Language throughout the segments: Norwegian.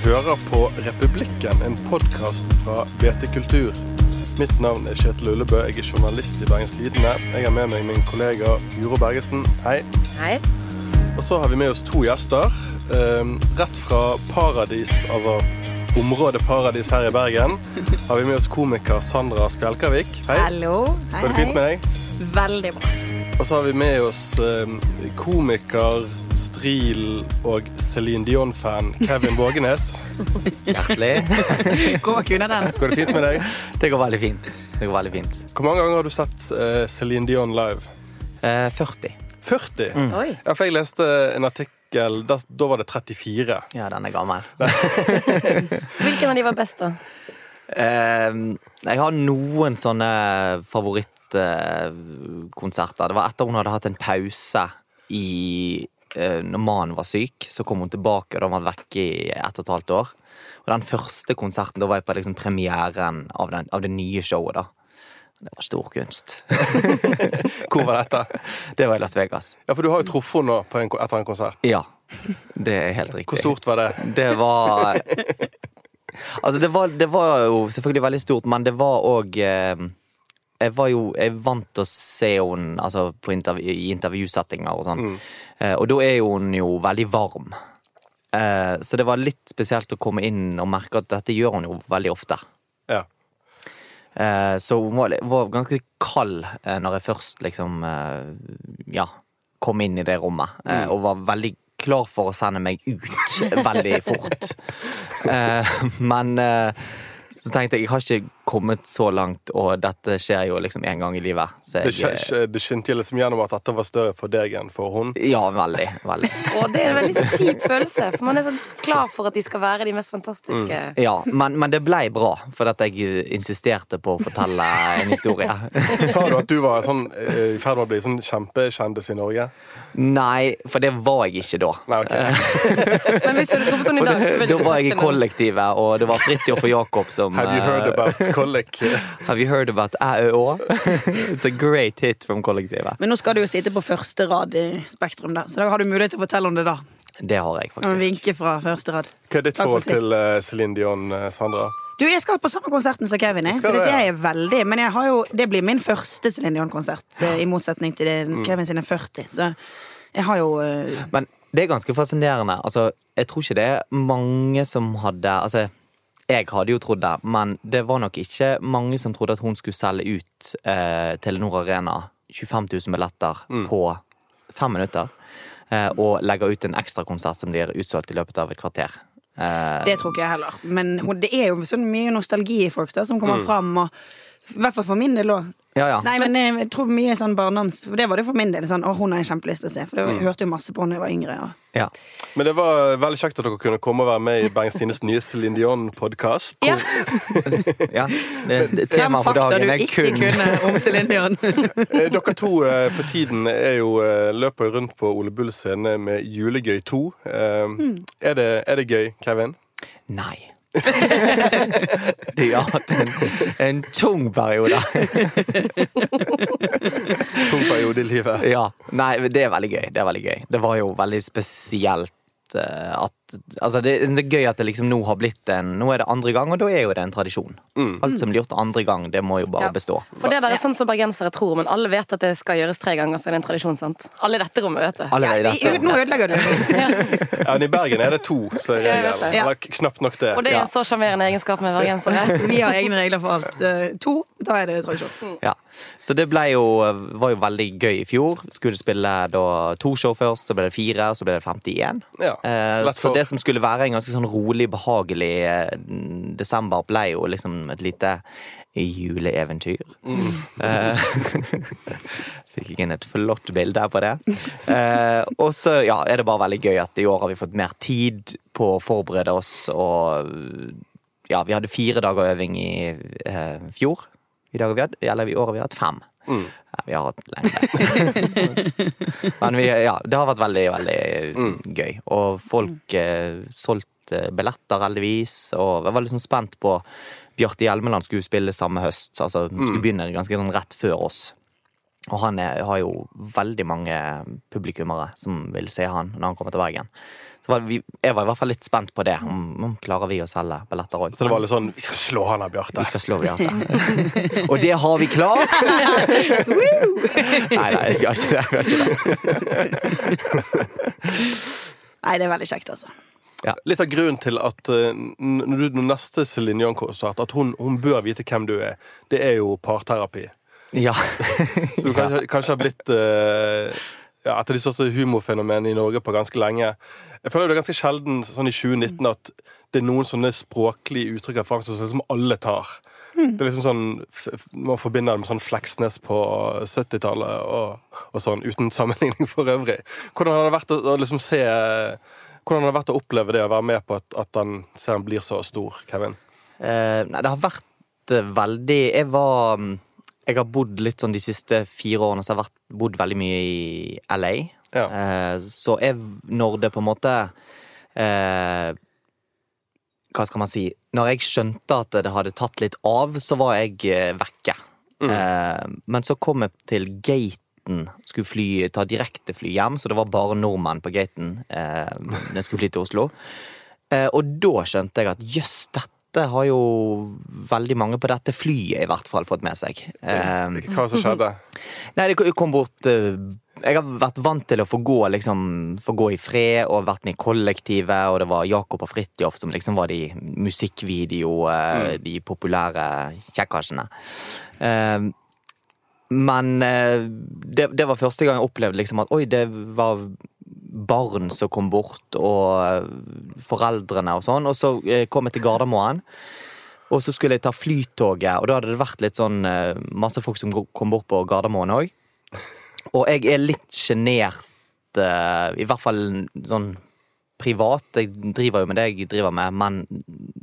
hører på Republikken, en podkast fra BT Kultur. Mitt navn er Kjetil Ullebø, jeg er journalist i Bergens Tidende. Jeg har med meg min kollega Guro Bergesen. Hei. Hei. Og så har vi med oss to gjester. Eh, rett fra Paradis, altså området Paradis her i Bergen, har vi med oss komiker Sandra Spjelkavik. Hei. Hallo. Hei, Går det fint med deg? Veldig bra. Og så har vi med oss eh, komiker, stril og Céline Dion-fan Kevin Vågenes. Hjertelig. Gå kunne den. Går det fint med deg? Det går veldig fint. Det går veldig fint. Hvor mange ganger har du sett uh, Céline Dion live? Uh, 40. 40? Oi. Ja, for jeg leste en artikkel, da, da var det 34. Ja, den er gammel. Hvilken av de var best, da? Uh, jeg har noen sånne favorittkonserter. Det var etter hun hadde hatt en pause i eh, Når mannen var syk, så kom hun tilbake, og da var hun vekke i ett og et halvt år. Og den første konserten, da var jeg på liksom premieren av, den, av det nye showet, da. Det var stor kunst. Hvor var dette? Det var i Las Vegas. Ja, For du har jo truffet henne en, etter en konsert. Ja. Det er helt riktig. Hvor stort var det? Det var Altså, det var, det var jo selvfølgelig veldig stort, men det var òg eh, Jeg var jo jeg vant til å se henne altså, på intervju, i intervjusettinger og sånn. Eh, og da er jo hun jo veldig varm. Eh, så det var litt spesielt å komme inn og merke at dette gjør hun jo veldig ofte. Ja. Eh, så hun var, var ganske kald eh, når jeg først liksom eh, Ja, kom inn i det rommet. eh, Og var veldig klar for å sende meg ut veldig fort. Eh, Men så tenkte jeg jeg har ikke kommet så langt, og dette skjer jo liksom én gang i livet. Så Det, jeg, det skinte liksom gjennom at dette var større for deg enn for hun. ja, veldig. Veldig. Og det er en veldig kjip følelse, for man er så klar for at de skal være de mest fantastiske. Ja, men, men det blei bra, for at jeg insisterte på å fortelle en historie. Sa du at du var sånn, eh, i ferd med å bli sånn kjempekjendis i Norge? Nei, for det var jeg ikke da. Nei, okay. Men hvis du hadde truffet henne i dag, så ville du sagt det. Da var jeg i kollektivet, og det var Fridtjof og Jakob som Have you heard eh, about Kollik? Have you heard about ÆØÅ? It's a great hit from kollektivet. Men nå skal du jo sitte på første rad i Spektrum, da. så da har du mulighet til å fortelle om det da. Det har jeg faktisk. vinke fra første rad. Hva er ditt Takk for forhold til sist. eh, Céline Dion, eh, Sandra? Du, Jeg skal på samme konserten som Kevin. Jeg, så det jeg er veldig Men jeg har jo, det blir min første Céline Dion-konsert, eh, i motsetning til Mm. Kevin sine 40. Så jeg har jo uh... Men det er ganske fascinerende. Altså, jeg tror ikke det er mange som hadde Altså, jeg hadde jo trodd det, men det var nok ikke mange som trodde at hun skulle selge ut eh, Telenor Arena 25 000 billetter på fem minutter. Eh, og legge ut en ekstrakonsert som blir utsolgt i løpet av et kvarter. Eh, Det tror ikke jeg heller. Men hun- det er jo sånn mye nostalgi i folk da, som kommer fram. Og, I hvert fall for min del òg. Ja, ja. Nei, men jeg, jeg tror mye sånn barndoms For det var det for min del. Sånn, å, hun har jeg kjempelyst til å se. For det, jeg hørte jo masse på henne da jeg var yngre. Og. ja. Men det var veldig kjekt at dere kunne komme og være med i Bergens Tiendes nye Céline Dion-podkast. Ja, ja. Tema for dagen er kun for fakta du ikke kunne om Céline Dion. Eh, Dere to eh, for tiden er jo, eh, løper rundt på Ole Bull scene med Julegøy 2. Eh, er, det, er det gøy, Kevin? Nei. De har hatt en, en tung periode. Tung periode i livet. Ja. Nei, det er veldig gøy. Det er veldig gøy. Det var jo veldig spesielt eh, at Altså, det, det er gøy at det liksom nå har blitt en Nå er det andre gang, og da er jo det en tradisjon. Alt som blir gjort andre gang, det må jo bare Ja. bestå. For det der er sånn som bergensere tror, men alle vet at det skal gjøres tre ganger for det er en tradisjon. sant? Alle i dette rommet vet det. Alle Ja, dette. nå ødelegger du. Ja, men I Bergen er det to som er regelen. Ja. Eller knapt nok det. Og det er en så sjarmerende egenskap med bergensere. Vi har egne regler for alt. Eh, To, da er det tradisjon. Ja. Så det ble jo, var jo veldig gøy i fjor. Skulle spille da to show først, så ble det fire, så ble det 51. Ja, Lett for, så for- det som skulle være en ganske sånn rolig, behagelig eh, desember, ble jo liksom et lite juleeventyr. Eh, Fikk jeg inn et flott bilde på det. Eh, og så ja, er det bare veldig gøy at i år har vi fått mer tid på å forberede oss, og ja, vi hadde fire dager øving i eh, fjor. I dag vi hatt, eller i år har vi hatt fem. Ja, vi har hatt lenge. Men vi, ja, det har vært veldig, veldig gøy. Og folk eh, solgte billetter, heldigvis. Og jeg var litt sånn spent på Bjarte Hjelmeland skulle spille samme høst. Altså skulle begynne ganske sånn rett før oss. Og han er, har jo veldig mange publikummere som vil se han når han kommer til Bergen. Så var vi, jeg var i hvert fall litt spent på det. Om, om klarer vi å selge billetter òg. Så det var litt sånn Vi skal slå han av Bjarte. Vi skal slå Bjarte. Og det har vi klart! nei, nei, vi har ikke det. Vi har ikke det. Nei, det er veldig kjekt, altså. Litt av grunnen til at uh, når du når neste Celine Dion-konsert At hun, hun bør vite hvem du er, det er jo parterapi. Ja. Så du kanskje, kanskje har blitt uh, ja, et av de største humorfenomenene i Norge på ganske lenge. Jeg føler det er ganske sjelden sånn i 2019 at det er noen sånne språklige uttrykk av Frank som alle tar. Det er liksom sånn Man forbinder det med sånn Fleksnes på 70-tallet og, og sånn, uten sammenligning for øvrig. Hvordan har det vært å, å liksom se Hvordan har det vært å oppleve det å være med på at, at han ser han blir så stor, Kevin? Eh, nei, det har vært eh, veldig Jeg var mm, Jeg har bodd litt sånn de siste fire årene, så jeg har vært, bodd veldig mye i LA. Ja. Eh, så jeg, når det på en måte eh, Hva skal man si Når jeg skjønte at det hadde tatt litt av, så var jeg eh, vekke. Eh, men så kom jeg til gaten. Skulle fly, ta direktefly hjem, så det var bare nordmenn på gaten eh, når jeg skulle fly til Oslo. Eh, og da skjønte jeg at jøss, dette har jo veldig mange på dette flyet i hvert fall fått med seg. Eh, Hva som skjedde? Nei, det kom bort eh, Jeg har vært vant til å få gå, liksom, få gå i fred, og vært med i kollektivet, og det var Jakob og Fridtjof som liksom var de musikkvideo, mm. de populære kjekkasene. Eh, men eh, det, det var første gang jeg opplevde liksom at oi, det var barn som kom bort, og eh, foreldrene og sånn. Og så eh, kom jeg til Gardermoen. Og så skulle jeg ta flytoget, og da hadde det vært litt sånn masse folk som kom bort på Gardermoen òg. Og jeg er litt sjenert, i hvert fall sånn privat. Jeg driver jo med det jeg driver med, men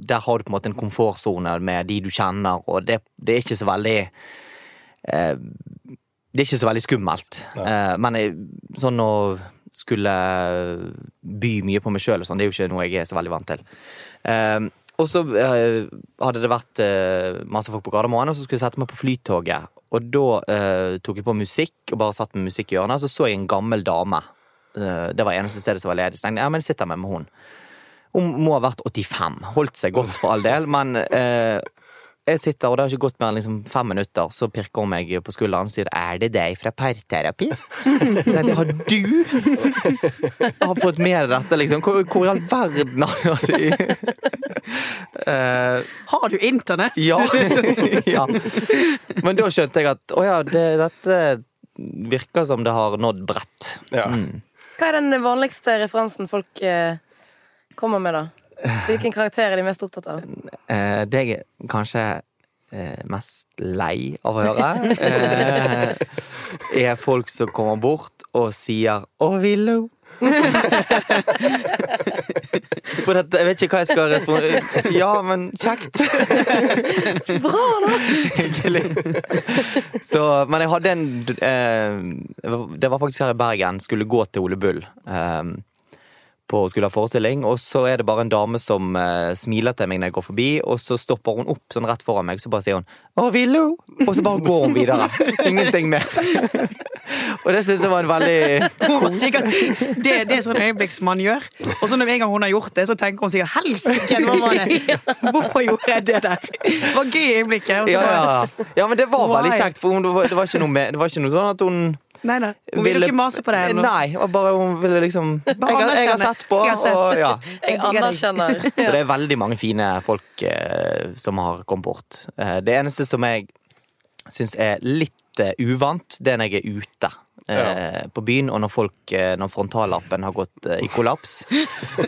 der har du på en måte en komfortsone med de du kjenner, og det, det er ikke så veldig Det er ikke så veldig skummelt. Eh, men jeg, sånn å skulle by mye på meg sjøl, sånn, det er jo ikke noe jeg er så veldig vant til. Eh, og så eh, hadde det vært eh, masse folk på Gardermoen, og så skulle jeg sette meg på flytoget. Og da eh, tok jeg på musikk, og bare satt med musikk i hjørnet, Så så jeg en gammel dame. Eh, det var eneste stedet som var ledig. Så tenkte jeg ja, men jeg sitter med med hun. Hun må ha vært 85. Holdt seg godt for all del, men eh, jeg sitter, og det har ikke gått mer enn liksom fem minutter, så pirker hun meg på skulderen og sier 'Er det deg fra parterapi?' Nei, det har du har fått med deg dette, liksom? Hvor, hvor i all verden har du altså, uh, Har du internett? ja, ja. Men da skjønte jeg at å ja, det, dette virker som det har nådd bredt. Ja. Hva er den vanligste referansen folk uh, kommer med, da? Hvilken karakter er de mest opptatt av? Eh, det jeg kanskje eh, mest lei av å høre, eh, er folk som kommer bort og sier 'Å, Willow'. Jeg vet ikke hva jeg skal respondere Ja, men kjekt. Bra, da! Hyggelig. Så, men jeg hadde en eh, Det var faktisk her i Bergen. Skulle gå til Ole Bull. Eh, på å skulle ha forestilling, og så er det bare en dame som uh, smiler til meg når jeg går forbi, og så stopper hun opp sånn rett foran meg, så bare sier hun 'Å, Willo', og så bare går hun videre. Ingenting mer. Og det syns jeg var en veldig Hun sikkert, det, det er sånn øyeblikk som man gjør. Og så når en gang hun har gjort det, så tenker hun sikkert 'helsike, hva var det? Hvorfor gjorde jeg det der?' Det var gøy i øyeblikket. Ja, ja. ja, men det var veldig kjekt, for hun, det, var, det, var ikke noe med, det var ikke noe sånn at hun Nei da. Hun ville ikke mase på det. eller. Nei, og bare hun ville liksom Jeg, Bare har- jeg har sett på, Jeg har sett. og ja. Jeg anerkjenner. Så det er veldig mange fine folk eh, som har kommet bort. Eh, det eneste som jeg syns er litt eh, uvant, det er når jeg er ute. Eh, på byen, og når folk eh, Når frontallappen har gått i kollaps.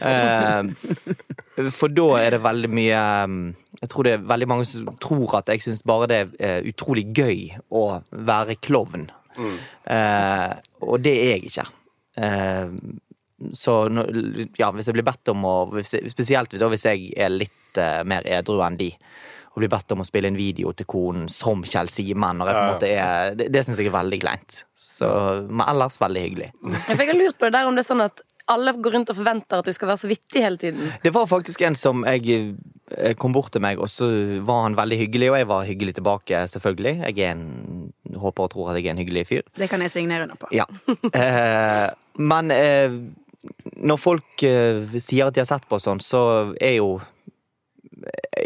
Eh, for da er det veldig mye mm, Jeg tror det er veldig mange som tror at jeg syns bare det er utrolig gøy å være klovn. Eh, og det er jeg ikke. Eh, så ja, hvis jeg blir bedt om å Spesielt hvis, jeg er litt mer edru enn de, og blir bedt om å spille en video til konen som Kjell Simen, er Det, det syns jeg er veldig kleint. Så, men ellers veldig hyggelig. Jeg fikk lurt på det der om det er sånn at alle går rundt og forventer at du skal være så vittig hele tiden. Det var faktisk en som jeg eh, kom bort til meg, og så var han veldig hyggelig, og jeg var hyggelig tilbake, selvfølgelig. Jeg er en, håper og tror at jeg er en hyggelig fyr. Det kan jeg signere under på. Ja. Eh, men eh, når folk eh, sier at de har sett på sånn, så er jo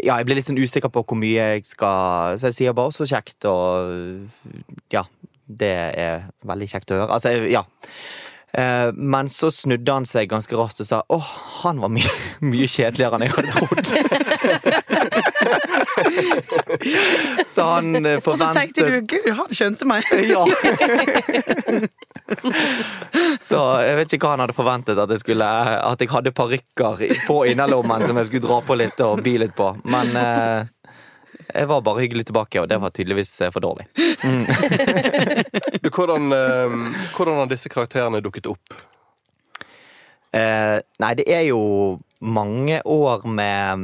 Ja, jeg blir litt sånn usikker på hvor mye jeg skal Så jeg sier bare så kjekt, og ja. Det er veldig kjekt å høre. Altså, ja. Eh, Men så snudde han seg ganske raskt og sa åh, han var mye, mye kjedeligere enn jeg hadde trodd. så han forventet Og så tenkte du gud, han skjønte meg. ja. Så jeg vet ikke hva han hadde forventet. At jeg, skulle, at jeg hadde parykker på innerlommen som jeg skulle dra på litt og by litt på. Men eh, jeg var bare hyggelig tilbake, og det var tydeligvis eh, for dårlig. Du, hvordan, eh, hvordan har disse karakterene dukket opp? Eh, nei, det er jo mange år med eh,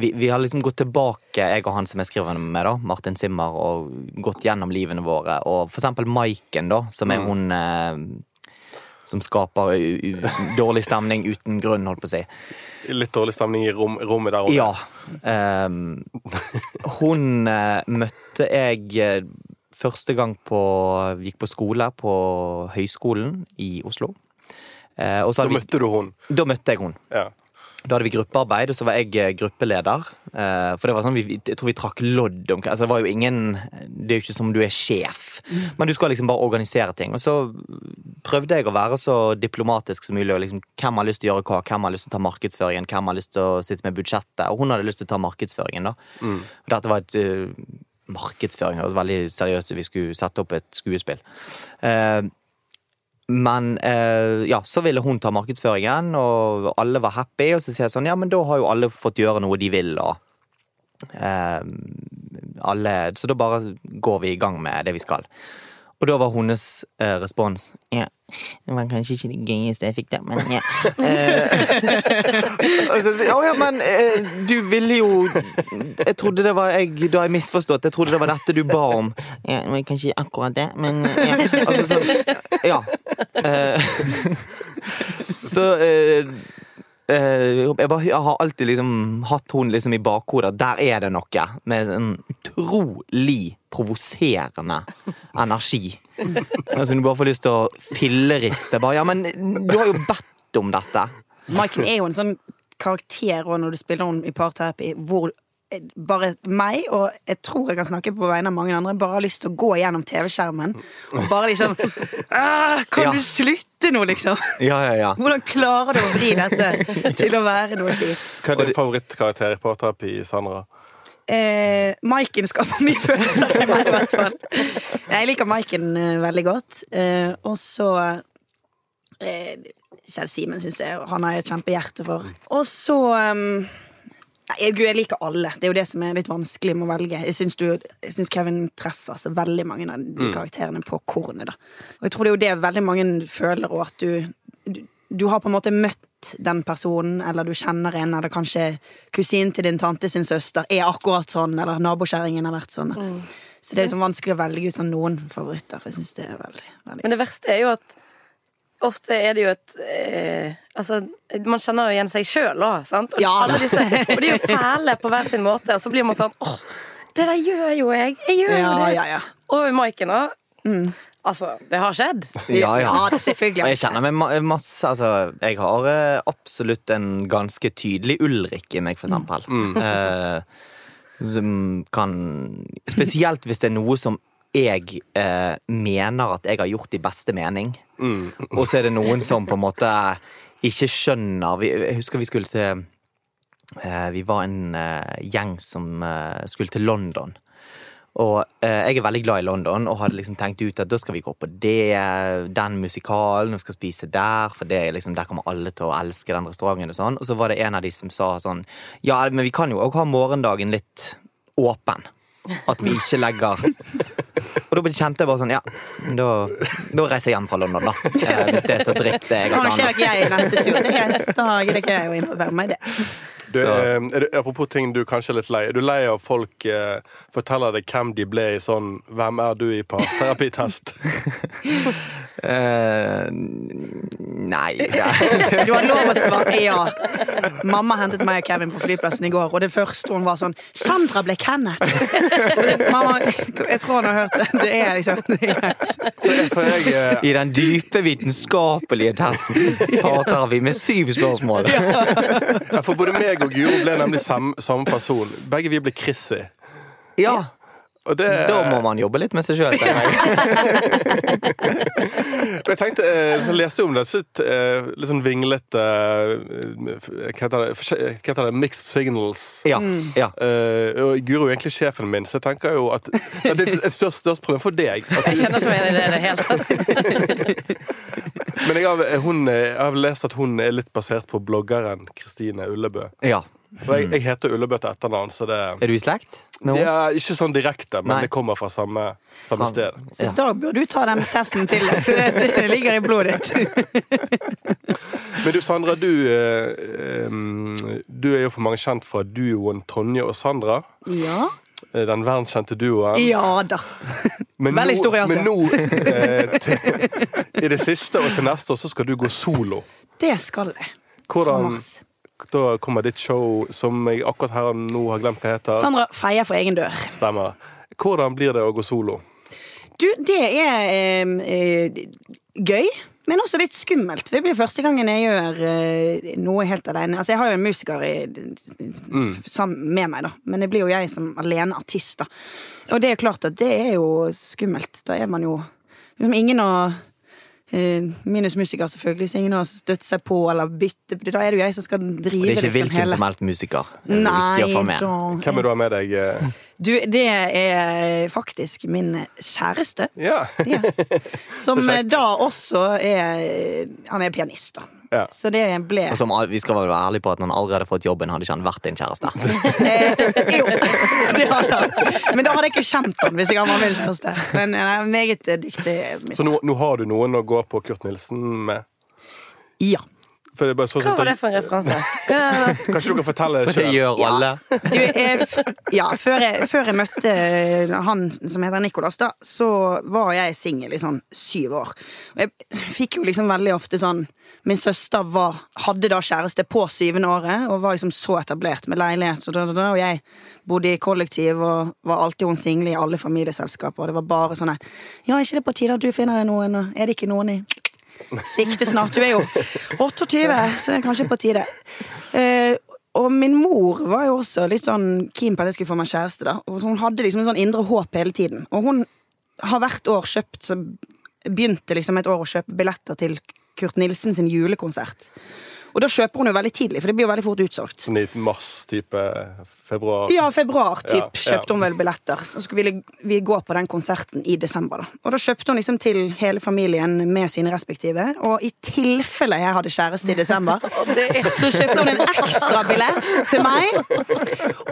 vi, vi har liksom gått tilbake, jeg og han som jeg skriver med, da, Martin Simmer, og gått gjennom livene våre. Og for eksempel Maiken, da, som er hun eh, som skaper dårlig stemning uten grunn, holdt på å si. Litt dårlig stemning i rom, rommet der òg? Ja. Eh, hun eh, møtte jeg eh, første gang på Gikk på skole på høyskolen i Oslo. Eh, Da møtte vi, du hun. da møtte jeg hun. Ja. Da hadde vi gruppearbeid, og så var jeg eh, gruppeleder. Eh, for det var sånn, vi, jeg tror vi trakk lodd om altså, Det var jo ingen Det er jo ikke som om du er sjef, men du skal liksom bare organisere ting. Og så prøvde jeg å være så diplomatisk som mulig. Og liksom, hvem har lyst til å gjøre hva? Hvem har lyst til å ta markedsføringen? Hvem har lyst til å sitte med budsjettet? Og hun hadde lyst til å ta markedsføringen, da. Og dette var et uh, markedsføring. Det var veldig seriøst. Vi skulle sette opp et skuespill. Eh, men eh, ja, så ville hun ta markedsføringen, og alle var happy. Og så sier jeg sånn, ja, men da har jo alle fått gjøre noe de vil, og eh, alle, Så da bare går vi i gang med det vi skal. Og da var hennes eh, respons Ja, det var kanskje ikke det gøyeste jeg fikk der, men ja. Eh, og så sier jeg, «Å ja, men eh, du ville jo Jeg trodde det var jeg, Da har jeg misforstått. Jeg trodde det var dette du ba om. Ja, men kanskje ikke akkurat det, men ja. Altså sånn Ja. Eh, så eh, jeg, bare, jeg har alltid liksom hatt hun liksom i bakhodet. Der er det noe med en utrolig provoserende energi. Altså, du bare får lyst til å filleriste. Bare, ja, men du har jo bedt om dette. Maiken er jo en sånn karakter også når du spiller henne i parterapi, hvor eh, bare meg, og jeg tror jeg kan snakke på vegne av mange andre, bare har lyst til å gå gjennom TV-skjermen og bare liksom «Ah, Kan Ja. du slutte nå, liksom? Ja, ja, ja. Hvordan klarer du å vri dette til å være noe kjipt? Hva er din favorittkarakter i parterapi, Sandra? Eh, Maiken skaper mye følelser i meg, i hvert fall. Jeg liker Maiken eh, veldig godt. Eh, og så eh, Kjell Simen syns jeg han har jeg et kjempehjerte for. Og så um, Jeg liker alle. Det er jo det som er litt vanskelig med å velge. Jeg syns, du, jeg syns Kevin treffer så veldig mange av de karakterene på kornet. da. Og jeg tror det er jo det veldig mange føler, og at du, du Du har på en måte møtt den personen, eller du kjenner en, eller kanskje kusinen til din tante sin søster er akkurat sånn, eller nabokjerringen har vært sånn. Så det er liksom vanskelig å velge ut sånn noen favoritter, for jeg synes det er veldig, veldig Men det verste er jo at ofte er det jo et eh, Altså, man kjenner jo igjen seg sjøl òg, sant? Og, Ja, alle disse, og de er jo fæle på hver sin måte, og så blir man sånn åh, det der gjør jo jeg! Jeg gjør jo Ja, det! ja, ja. Og Maiken òg. Altså, det har skjedd. Ja, ja. det er selvfølgelig. Jeg kjenner meg masse Altså, jeg har eh, absolutt en ganske tydelig Ulrik i meg, for eksempel. Eh, som kan Spesielt hvis det er noe som jeg eh, mener at jeg har gjort i beste mening. Og så er det noen som på en måte ikke skjønner vi, Jeg husker vi skulle til eh, Vi var en eh, gjeng som eh, skulle til London. Og eh, jeg er veldig glad i London og hadde liksom tenkt ut at da skal vi gå på det, den musikalen, vi skal spise der, for det er liksom, der kommer alle til å elske den restauranten. Og sånn. Og så var det en av de som sa sånn Ja, men vi kan jo òg ha morgendagen litt åpen. At vi ikke legger Og da kjente jeg bare sånn Ja, da, da reiser jeg hjem fra London, da. Eh, hvis det er så dritt jeg har planlagt. jeg neste tur. Det er greit. Da gidder ikke jeg å involvere meg i det. Du, eh, er apropos ting du kanskje er litt lei. Er du lei av folk eh, forteller deg hvem de ble i sånn 'Hvem er du?' i parterapitest? Eh, nei det- Du har lov å svare ja. Mamma hentet meg og Kevin på flyplassen i går, og det første hun var sånn 'Sandra ble Kenneth'. Mamma, jeg tror hun har hørt det. Det er liksom det greit. For jeg, eh, I den dype vitenskapelige testen parter vi med syv spørsmål. ja, for både meg og Guro ble nemlig samme, samme person. Begge vi ble Chrissy. Ja, det, da må man jobbe litt med seg sjøl. Jeg tenkte, eh, så leste jeg om det, så eh, litt sånn vinglete eh, Hva heter det? Hva heter det? Mixed signals. Ja, ja. Uh, og Guro er egentlig sjefen min, så jeg tenker jo at det er et størst, størst problem for deg. At Jeg kjenner ikke meg igjen i det i det hele tatt. Men jeg har, hun, jeg har lest at hun er litt basert på bloggeren Kristine Ullebø. ja. For jeg, jeg heter Ullebø til etternavn, så det Er du i slekt? No. ja, Ikke sånn direkte, men Nei. det kommer fra samme, samme sted. Så Ja. da bør du ta den testen til deg. for Det, det ligger i blodet ditt. Men du, Sandra, du, eh, du er jo for mange kjent fra duoen Tonje og Sandra. Ja. Eh, Den verdenskjente duoen. Ja da. Men Veldig stor, altså. Men nå, eh, til, i det siste og til neste år, så skal du gå solo. Det skal jeg. Hvordan. Da kommer ditt show, som jeg akkurat her og nå har glemt hva heter. Sandra feier for egen dør. Stemmer. Hvordan blir det å gå solo? Du, det er eh, gøy, men også litt skummelt. Det blir første gangen jeg gjør eh, noe helt alene. Altså, jeg har jo en musiker i, sammen med meg, da, men det blir jo jeg som alene artist. da. Og det er klart at det er jo skummelt. Da er man jo liksom ingen å eh, Minus musiker, selvfølgelig, så ingen har støtt seg på eller bytte Da er det jo jeg som skal drive Det er ikke liksom hvilken hele som helst musiker. Det er Nei, viktig å få med. da Hvem er du har med deg? eh? Du, det er faktisk min kjæreste. Ja. Ja. Som da også er Han er pianist, da. Ja. Så det ble Og som, vi skal være ærlige på at når han allerede har fått jobben, hadde ikke han vært din kjæreste. eh, Jo, det hadde han. Men da hadde jeg ikke kjent han hvis jeg hadde vært min kjæreste. Men jeg er meget dyktig. Så nå, nå har du noen å gå på Kurt Nilsen med? Ja. For det bare så Hva var det for en referanse? Kanskje du kan fortelle det Det sjøl? gjør alle. Du, eh, ja, før jeg, før jeg møtte han som heter Nicolas, da, så var jeg singel i sånn syv år. Og jeg fikk jo liksom veldig ofte sånn Min søster var, hadde da kjæreste på syvende året og var liksom så etablert med leilighet, og, da, da, da, og jeg bodde i kollektiv og var alltid hun single i alle familieselskaper, og det var bare sånn Ja, er ikke det på tide at du finner deg noen, og er det ikke noen i Sikte snart. Du er jo 28, så det er kanskje på tide. Eh, og min mor var jo også litt sånn keen på at jeg skulle få meg kjæreste. da Og Hun hadde liksom en sånn indre håp hele tiden. Og hun har hvert år kjøpt så Begynte liksom et år å kjøpe billetter til Kurt Nilsen sin julekonsert. Og da kjøper hun jo veldig tidlig, for det blir jo veldig fort utsolgt. Sånn i mars-type februar? Ja, februar typ, Ja, ja. kjøpte hun vel billetter. Så skulle vi, vi gå på den konserten i desember. da Og da kjøpte hun liksom til hele familien med sine respektive. Og i tilfelle jeg hadde kjæreste i desember, så kjøpte hun en ekstra billett til meg.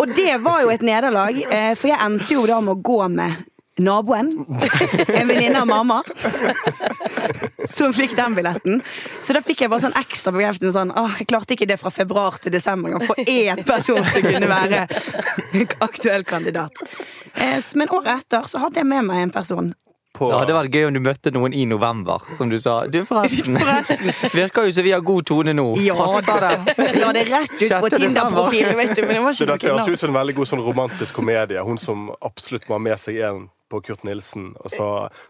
Og det var jo et nederlag, eh, for jeg endte jo da med å gå med naboen. En venninne av mamma. Som fikk den billetten. Så da fikk jeg bare sånn ekstra bekreftelse. Sånn, jeg klarte ikke det fra februar til desember For få én person som kunne være aktuell kandidat. Eh, Men året etter så hadde jeg med meg en person. På, Det hadde vært gøy om du møtte noen i november, som du sa. Du, forresten. Forresten. Virker jo som vi har god tone nå. Ja Passer det? La det rett ut på Tinder-profilen, vet du. Men det var så ikke dette høres ut som en veldig god sånn romantisk komedie. Hun som absolutt må ha med seg en på Kurt Nilsen, og så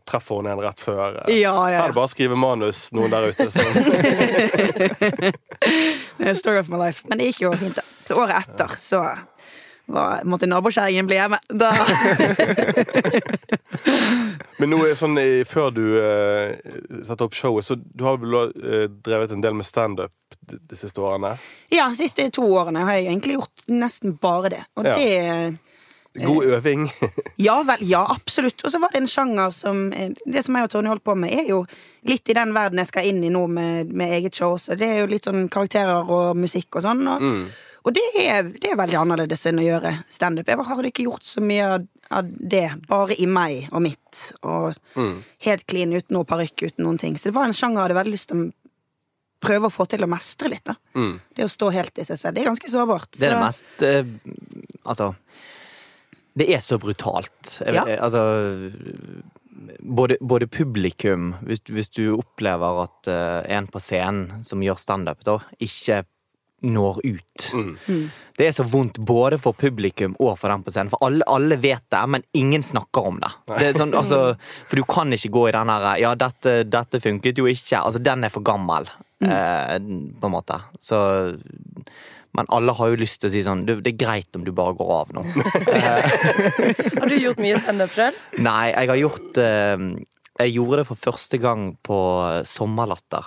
treffer hun en rett før. Ja, ja. Her er det bare å skrive manus, noen der ute. Så. Eh, Story of my life. Men det gikk jo fint, da. Så året etter så var, måtte nabokjerringen bli hjemme. Da Men nå er sånn, før du uh, setter opp showet, så du har vel uh, drevet en del med standup de, de siste årene? Ja, de siste to årene har jeg egentlig gjort nesten bare det. Og Ja. det God øving. Ja vel, ja, absolutt. Og så var det en sjanger som eh, Det som jeg og Tony holdt på med, er jo litt i den verden jeg skal inn i nå med, med eget show. Så det er jo litt sånn karakterer og musikk og sånn. Og, og det, er, det er veldig annerledes enn å gjøre standup. Jeg har ikke gjort så mye av, det bare i meg og mitt. Og helt clean uten noe parykk, uten noen ting. Så det var en sjanger jeg hadde veldig lyst til å prøve å få til å mestre litt. da. Det å stå helt i seg selv. Det er ganske sårbart. Det er det mest eh, Altså Det er så brutalt. Ja. Altså både, både publikum hvis, hvis du opplever at uh, en på scenen som gjør standup, ikke når ut. Det er så vondt både for publikum og for den på scenen. For alle, alle vet det, men ingen snakker om det. det er sånn, altså, for du kan ikke gå i den her Ja, dette, dette funket jo ikke. Altså, den er for gammel, eh, på en måte. Så men alle har jo lyst til å si sånn "Du, Det er greit om du bare går av nå. Har du gjort mye standup sjøl? Nei, jeg har gjort eh, Jeg gjorde det for første gang på Sommerlatter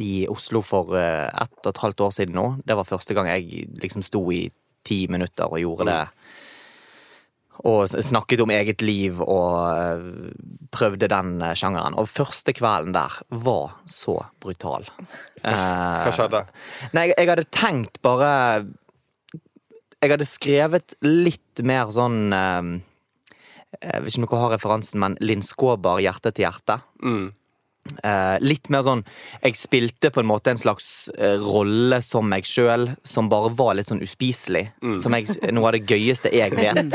i Oslo for eh, ett og et halvt år siden nå. Det var første gang jeg liksom sto i ti minutter og gjorde det. Og snakket om eget liv og eh, prøvde den eh, sjangeren. Og første kvelden der var så brutal. Eh, Hva skjedde? Nei, jeg, hadde tenkt bare Jeg hadde skrevet litt mer sånn eh, Jeg vet ikke om dere har referansen, men Linn Skåber, 'Hjerte til hjerte'. Eh, litt mer sånn Jeg spilte på en måte en slags eh, rolle som meg sjøl, som bare var litt sånn uspiselig. Som jeg, noe av det gøyeste jeg vet.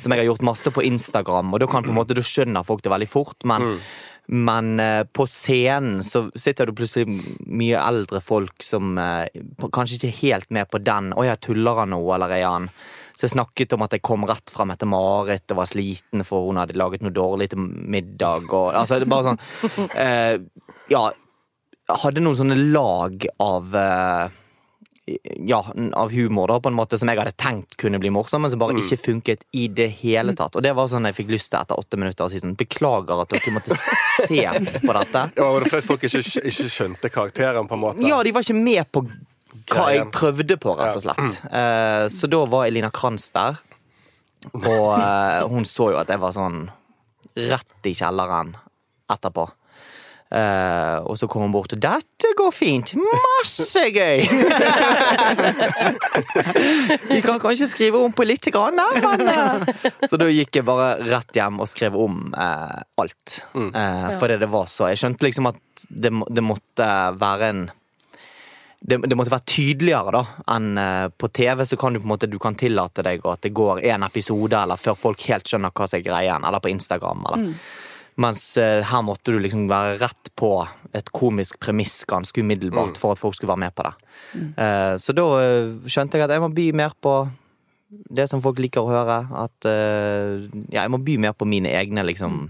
som jeg har gjort masse på Instagram, og da kan på en måte du skjønner folk det veldig fort. Men, men eh, på scenen så sitter det plutselig mye eldre folk som eh, kanskje ikke er helt med på den. 'Å ja, tuller han nå, eller er han så jeg snakket om at jeg kom rett fra Mette-Marit og var sliten for hun hadde laget noe dårlig til middag. Og, altså, det er bare sånn eh, Ja, hadde noen sånne lag av eh, ja, av humor da, på en måte som jeg hadde tenkt kunne bli morsom, men som bare ikke funket i det hele tatt. Og det var sånn jeg fikk lyst til etter åtte minutter å si sånn Beklager at dere måtte se på dette. Ja, var det fordi folk ikke, ikke skjønte karakteren, på en måte? Ja, de var ikke med på hva jeg prøvde på, rett og slett. Eh, så da var Elina Kranz der, og eh, hun så jo at jeg var sånn rett i kjelleren etterpå. Uh, og så kom hun bort og 'Dette går fint! Masse gøy!' Vi kan kanskje skrive om på litt, grann, da, men. Så da gikk jeg bare rett hjem og skrev om eh, alt. Eh, fordi det var så Jeg skjønte liksom at det, det måtte være en det, det måtte være tydeligere da enn eh, på TV. Så kan du på en måte Du kan tillate deg at det går en episode eller før folk helt skjønner hva som er greien. Eller på Instagram. Eller. Mens eh, her måtte du liksom være rett på et komisk premiss ganske umiddelbart for at folk skulle være med på det. Eh, så da skjønte jeg at jeg må by mer på det som folk liker å høre. At uh, ja, jeg må by mer på mine egne liksom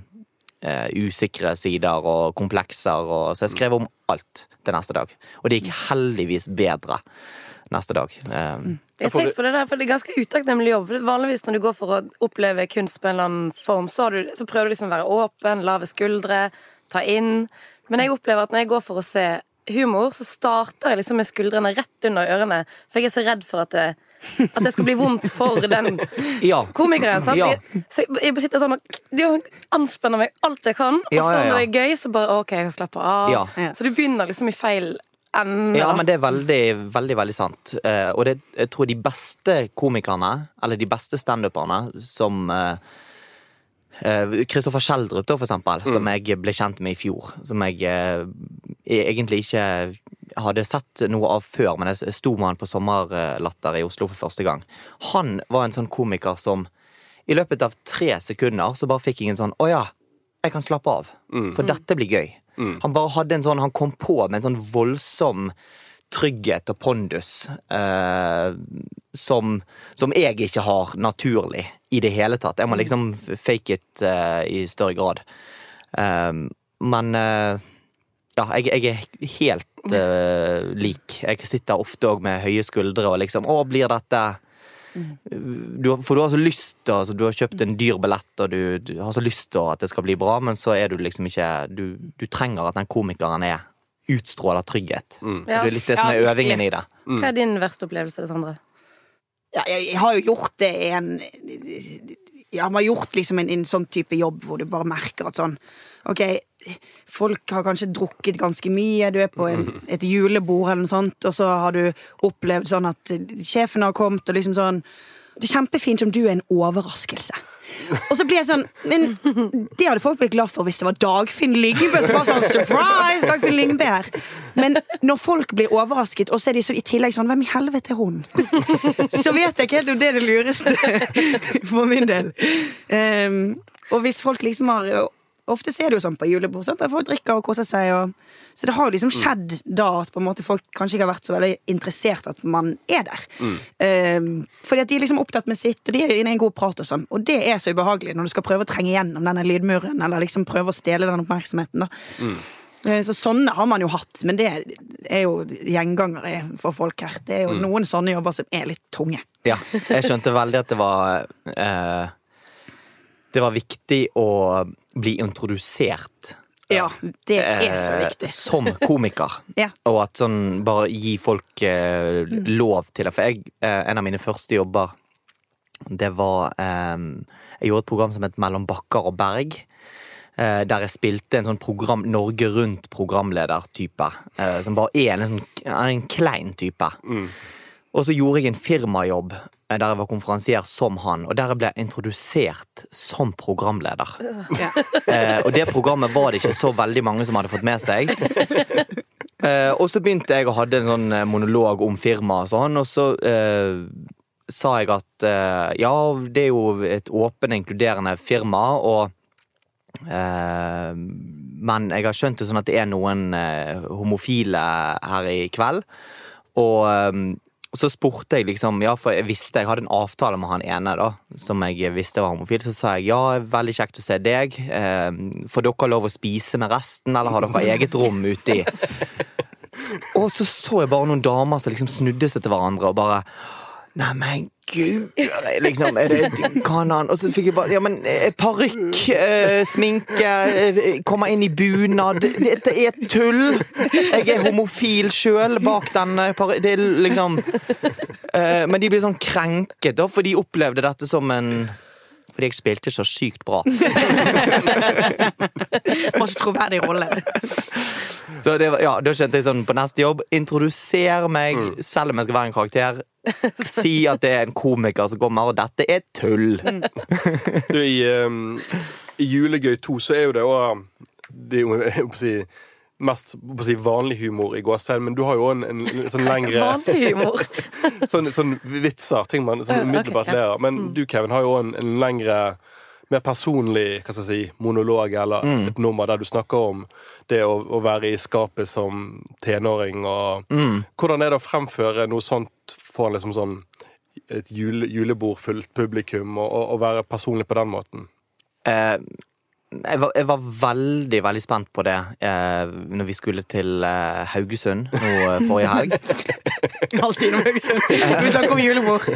eh, usikre sider og komplekser. Og, så jeg skrev om alt til neste dag. Og det gikk heldigvis bedre neste dag. Um, Jeg tenker på det der, for det er ganske utakknemlig jobb. Vanligvis når du går for å oppleve kunst på en eller annen form, så, har du, så prøver du liksom å være åpen, lave skuldre, ta inn. Men jeg opplever at når jeg går for å se humor, så starter jeg liksom med skuldrene rett under ørene. For jeg er så redd for at det, at det skal bli vondt for den ja. komikeren. Sant? Ja. Så jeg, jeg sitter sånn og anspenner meg alt jeg kan, og så ja, ja. når det er gøy, så bare OK, jeg slapper av. Så du begynner liksom i feil ende. Ja, men det er veldig, veldig veldig sant. Eh, og det, jeg tror de beste komikerne, eller de beste standuperne, som Kristoffer Schjelderup, da, for eksempel, som jeg ble kjent med i fjor. Som jeg eh, egentlig ikke hadde sett noe av før, men jeg sto med han på Sommerlatter i Oslo for første gang. Han var en sånn komiker som i løpet av tre sekunder så bare fikk jeg en sånn Å ja, jeg kan slappe av. For dette blir gøy. Han bare hadde en sånn, han kom på med en sånn voldsom trygghet og pondus eh, som, som jeg ikke har naturlig i det hele tatt. Jeg må liksom fake it eh, i større grad. Eh, men eh, ja, jeg, jeg er helt eh, lik. Jeg sitter ofte òg med høye skuldre og liksom Å, blir dette du, For du har så lyst til altså, Du har kjøpt en dyr billett, og du, du har så lyst til at det skal bli bra, men så er du liksom ikke Du, du trenger at den komikeren er utstråler trygghet. Ja. Det er litt det som er øvingen i det. Hva er din verste opplevelse, Sondre? Ja, jeg, jeg har jo gjort det i en Ja, man har gjort liksom en, en sånn type jobb hvor du bare merker at sånn Ok, folk har kanskje drukket ganske mye, du er på en, et julebord eller noe sånt, og så har du opplevd sånn at sjefen har kommet og liksom sånn Det er kjempefint som du er en overraskelse. Og så blir jeg sånn Men det hadde folk blitt glad for hvis det var Dagfinn Lyngbø som bare sånn Surprise! Dagfinn Lyngbø her. Men når folk blir overrasket, og så er de så i tillegg sånn Hvem i helvete er hun? Så vet jeg ikke helt om det er det lureste for min del. Um, og hvis folk liksom har Ofte er det jo sånn på julebord sant? folk drikker og koser seg. Og, så det har jo liksom skjedd da at måte folk kanskje ikke har vært så veldig interessert at man er der. Mm. Um, fordi at de er liksom opptatt med sitt, og de er inne i en god prat og sånn. Og det er så ubehagelig når du skal prøve å trenge gjennom denne lydmuren, eller liksom prøve å stjele den oppmerksomheten. da. Mm. Så Sånne har man jo hatt, men det er jo gjengangere for folk her. Det er jo mm. noen sånne jobber som er litt tunge. Ja, jeg skjønte veldig at det var eh, Det var viktig å bli introdusert. Ja, det er så eh, viktig. som komiker. ja. Og at sånn bare gi folk eh, mm. lov til det. For jeg, eh, en av mine første jobber, det var eh, Jeg gjorde et program som het Mellom bakker og berg. Eh, der jeg spilte en sånn program, Norge Rundt-programleder-type. Eh, som bare er en, en, en klein type. Mm. Og så gjorde jeg en firmajobb Eh, der jeg var konferansier som han, og der jeg ble introdusert som programleder. Ja. Eh, og det programmet var det ikke så veldig mange som hadde fått med seg. Eh, og så begynte jeg å hadde en sånn eh, monolog om firmaet og sånn, og så eh, sa jeg at eh, ja, det er jo et åpent, inkluderende firma, og men jeg har skjønt det sånn at det er noen homofile her i kveld. Og og så spurte jeg liksom, ja, for jeg visste, jeg hadde en avtale med han ene da, som jeg visste var homofil. Så sa jeg ja, veldig kjekt å se deg. Eh, får dere lov å spise med resten, eller har dere eget rom uti? Og så så jeg bare noen damer som liksom snudde seg til hverandre og bare Neimen, gud liksom, er det, Kan han Og så fikk jeg bare Ja, men eh, parykk, eh, sminke, eh, komme inn i bunad Dette er tull! Jeg er homofil sjøl bak den parykken. Det er liksom eh, Men de blir sånn krenket, da, for de opplevde dette som en fordi jeg spilte så sykt bra. Var ikke troverdig rolle. Så det, ja, da kjente jeg sånn på neste jobb Introduser meg, mm. selv om jeg skal være en karakter. Si at det er en komiker som kommer, og dette er tull. Mm. du, i, um, i Julegøy 2 så er jo det òg Det er jo si, mest si, vanlig humor i gåsehud, men du har jo en, en, en sånn lengre Vanlig humor? sånn, sånn, vitser, ting man sånn umiddelbart okay, ler av. Men mm. du, Kevin, har jo en, en lengre mer personlig hva skal jeg si, monolog eller mm. et nummer der du snakker om det å, å være i skapet som tenåring. Og, mm. Hvordan er det å fremføre noe sånt foran liksom sånn et jule, julebord fullt publikum, og, og, og, være personlig på den måten? Eh, jeg var, jeg var, veldig veldig spent på det eh, når vi skulle til eh, Haugesund nå eh, forrige helg. Alltid innom Haugesund. Vi snakker om julebord.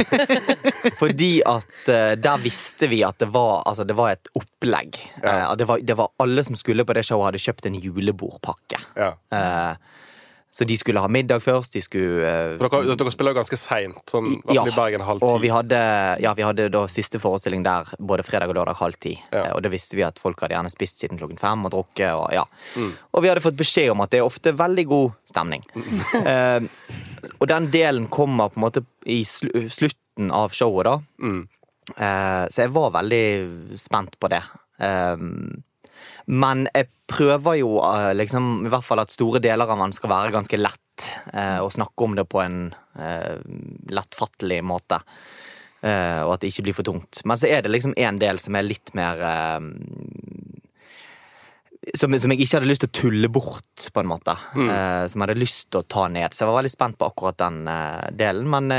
Fordi at eh, der visste vi at det var, altså, det var et opplegg. Ja. Eh, det, var, det, var, alle som skulle på det showet, hadde kjøpt en julebordpakke. Ja. Eh, så de skulle ha middag først. De skulle uh, For dere, dere spiller jo ganske seint, sånn ja, i Bergen halv ti. Og vi hadde, ja, vi hadde da siste forestilling der både fredag og lørdag halv ti. Ja. Uh, og det visste vi at folk hadde gjerne spist siden klokken fem og drukket. Og, ja. Mm. og vi hadde fått beskjed om at det er ofte veldig god stemning. Mm. uh, og den delen kommer på en måte i sl slutten av showet, da. Mm. så jeg var veldig spent på det. Um, men jeg prøver jo eh, liksom, i hvert fall at store deler av den skal være ganske lett. Eh, og snakke om det på en eh, lettfattelig måte. Eh, og at det ikke blir for tungt. Men så er det liksom en del som er litt mer eh, som, som, jeg ikke hadde lyst til å tulle bort, på en måte. Mm. Eh, som jeg hadde lyst til å ta ned. Så jeg var veldig spent på akkurat den delen. Men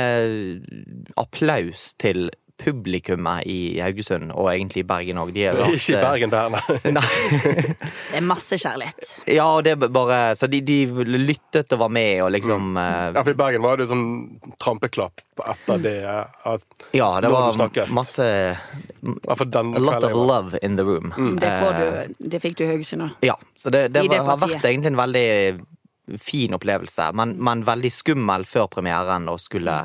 applaus til publikummet i Haugesund, og egentlig i Bergen òg. Ikke i Bergen der, nei. det er masse kjærlighet. Ja, og det er bare Så de, de lyttet og var med og liksom mm. Eh, ja, for i Bergen var det sånn trampeklapp etter det at Ja, det var masse A lot of love in the room. Mm. Det, du, eh, det, fikk du i Haugesund òg. Ja, så det, det, var, har vært egentlig en veldig fin opplevelse, men, men veldig skummel før premieren og skulle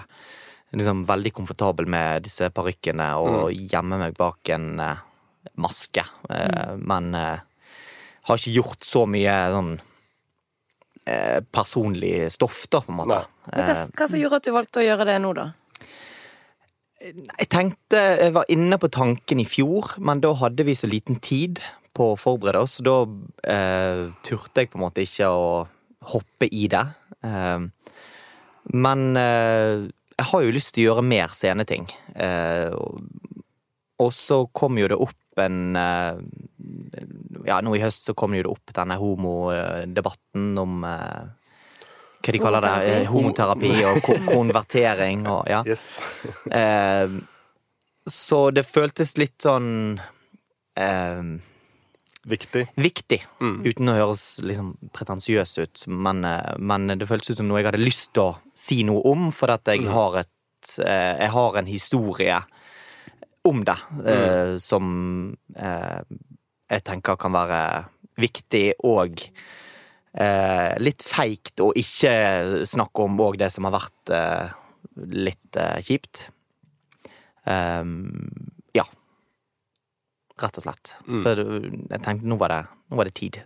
liksom veldig komfortabel med disse parykkene og mm. gjemme meg bak en uh, maske. Uh, mm. Men uh, har ikke gjort så mye sånn personlig stoff, da, på en måte. Hva, hva som gjorde at du valgte å gjøre det nå, da? Jeg tenkte, jeg var inne på tanken i fjor, men da hadde vi så liten tid på å forberede oss. Da eh, turte jeg på en måte ikke å hoppe i det. Eh, men eh, jeg har jo lyst til å gjøre mer sceneting. Eh, og, så kom jo det opp en eh, Ja, nå i høst så kom jo det opp denne homodebatten om eh, hva de kaller det, homoterapi og konvertering og ja. Yes. Så det føltes litt sånn eh, Viktig. mm. uten å høres liksom pretensiøs ut. Men, eh, men det føltes ut som noe jeg hadde lyst til å si noe om, for at jeg har et eh, Jeg har en historie om det mm. som eh, jeg tenker kan være viktig og eh, litt feigt å ikke snakke om òg det som har vært eh, litt eh, kjipt. Ja. Rett og slett. Så jeg tenkte nå var det, nå var det tid.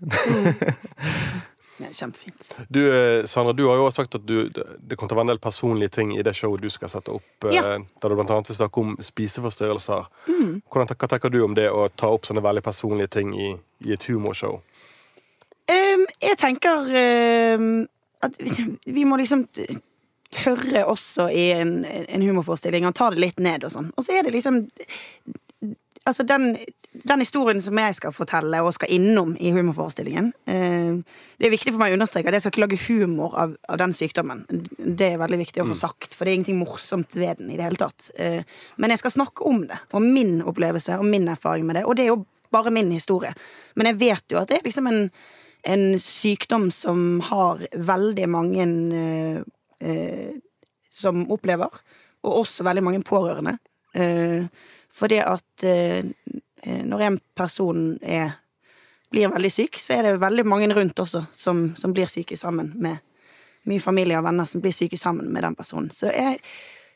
Ja, kjempefint. Du, eh, Sandra, du har jo også sagt at du, det kommer til å være en del personlige ting i det showet du skal sette opp. eh, Ja. Der du blant annet vil snakke om spiseforstyrrelser. Hvordan, hva tenker du om det å ta opp sånne veldig personlige ting i, i et humorshow? Um, jeg tenker um, at vi må liksom tørre også i en, en humorforestilling å ta det litt ned og sånn. Og så er det liksom Altså, den, den historien som jeg skal fortelle og skal innom i humorforestillingen eh, Det er viktig for meg å understreke at jeg skal ikke lage humor av, av den sykdommen. Det er veldig viktig å få sagt, for det er ingenting morsomt ved den i det hele tatt. Eh, men jeg skal snakke om det, og min opplevelse og min erfaring med det. Og det er jo bare min historie. Men jeg vet jo at det er liksom en en sykdom som har veldig mange eh, eh, som opplever, og også veldig mange pårørende. Eh, fordi at eh, når en person er, blir veldig syk, så er det veldig mange rundt også som, som blir syke sammen med mye familie og venner som blir syke sammen med den personen. Så jeg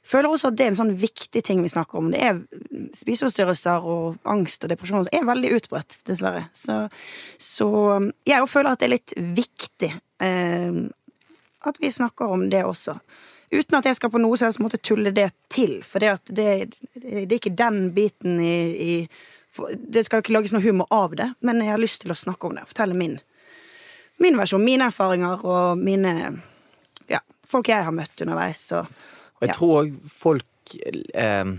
føler også at det er en sånn viktig ting vi snakker om. Det er Spiseforstyrrelser og angst og depresjon er veldig utbredt, dessverre. Så, så jeg føler at det er litt viktig eh, at vi snakker om det også. Uten at jeg skal på noe som helst måte tulle det til. For det, det, det er ikke den biten i, i for, Det skal ikke lages noe humor av det, men jeg har lyst til å snakke om det. Fortelle min, min versjon, mine erfaringer og mine ja, folk jeg har møtt underveis. Og, Og jeg tror òg folk eh,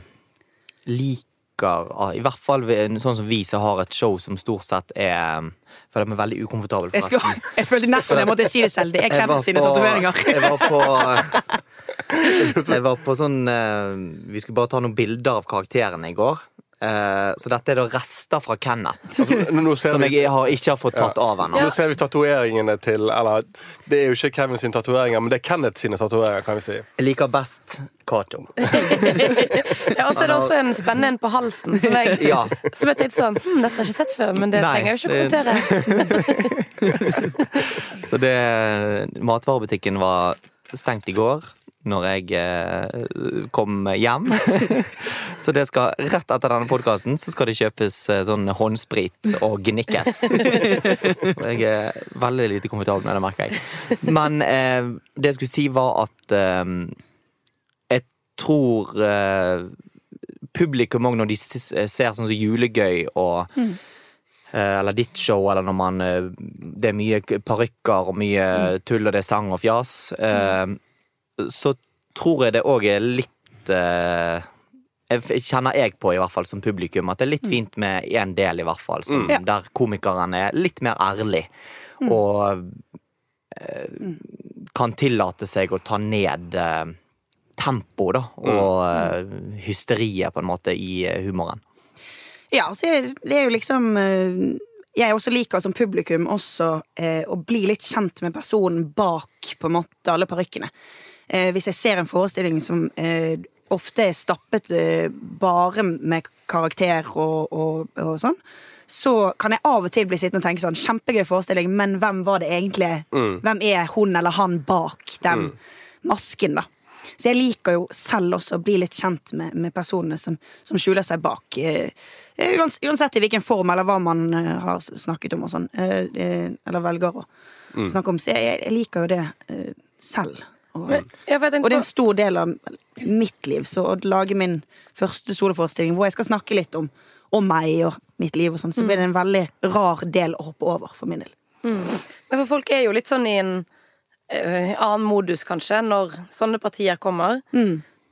liker ah, I hvert fall sånn som vi som har et show som stort sett er Føler meg veldig ukomfortabel, jeg, skulle, jeg følte nesten jeg måtte si det selv. Det er Kenneth sine tatoveringer. Jeg var på Jeg var på sånn eh, Vi skulle bare ta noen bilder av karakterene i går. Eh, så dette er da rester fra Kenneth. Altså, Som vi, jeg har, ikke har fått tatt av ennå. nå ser vi tatoveringene til Eller, det er jo ikke Kevin sine tatoveringer, men det er Kenneth sine tatoveringer, kan vi si. Jeg liker best Cato. Ja, og så er det også en spennende en på halsen som jeg, Ja. som jeg tenkte sånn hm, Dette har jeg ikke sett før, men det Nei, trenger jeg jo ikke å kommentere. Så det Matvarebutikken var stengt i går når jeg eh, kom hjem. så det skal rett etter denne podkasten så skal det kjøpes eh, sånn håndsprit og gnikkes. Jeg er veldig lite komfortabel med det, merker jeg. Men eh, det jeg skulle si, var at eh, jeg tror eh, publikum òg, når de ser sånn som Julegøy og mm eller ditt show, eller når man eh, Det er mye parykker og mye tull, og det er sang og fjas. eh, Så tror jeg det òg er litt eh, jeg kjenner jeg på, i hvert fall som publikum, at det er litt fint med én del, i hvert fall, som, mm. der komikeren er litt mer ærlig. Og eh, kan tillate seg å ta ned eh, tempoet, da, og eh, hysteriet, på en måte, i eh, humoren. Ja, altså, det er jo liksom eh, Jeg også liker som publikum også eh, å bli litt kjent med personen bak på en måte alle parykkene. Eh, hvis jeg ser en forestilling som eh, ofte er stappet eh, bare med karakter og, og, og sånn, så kan jeg av og til bli sittende og tenke sånn Kjempegøy forestilling, men hvem var det egentlig? Hvem er hun eller han bak den masken, da? Så jeg liker jo selv også å bli litt kjent med, med personene som, som skjuler seg bak. Uansett i hvilken form eller hva man har snakket om og sånn. eller velger å snakke om. Så jeg, jeg liker jo det selv. Og, Men, ja, og det er en stor del av mitt liv, så å lage min første soloforestilling hvor jeg skal snakke litt om, om meg og mitt liv, og sånt, så blir det en veldig rar del å hoppe over for min del. Men for folk er jo litt sånn i en uh, annen modus, kanskje, når sånne partier kommer.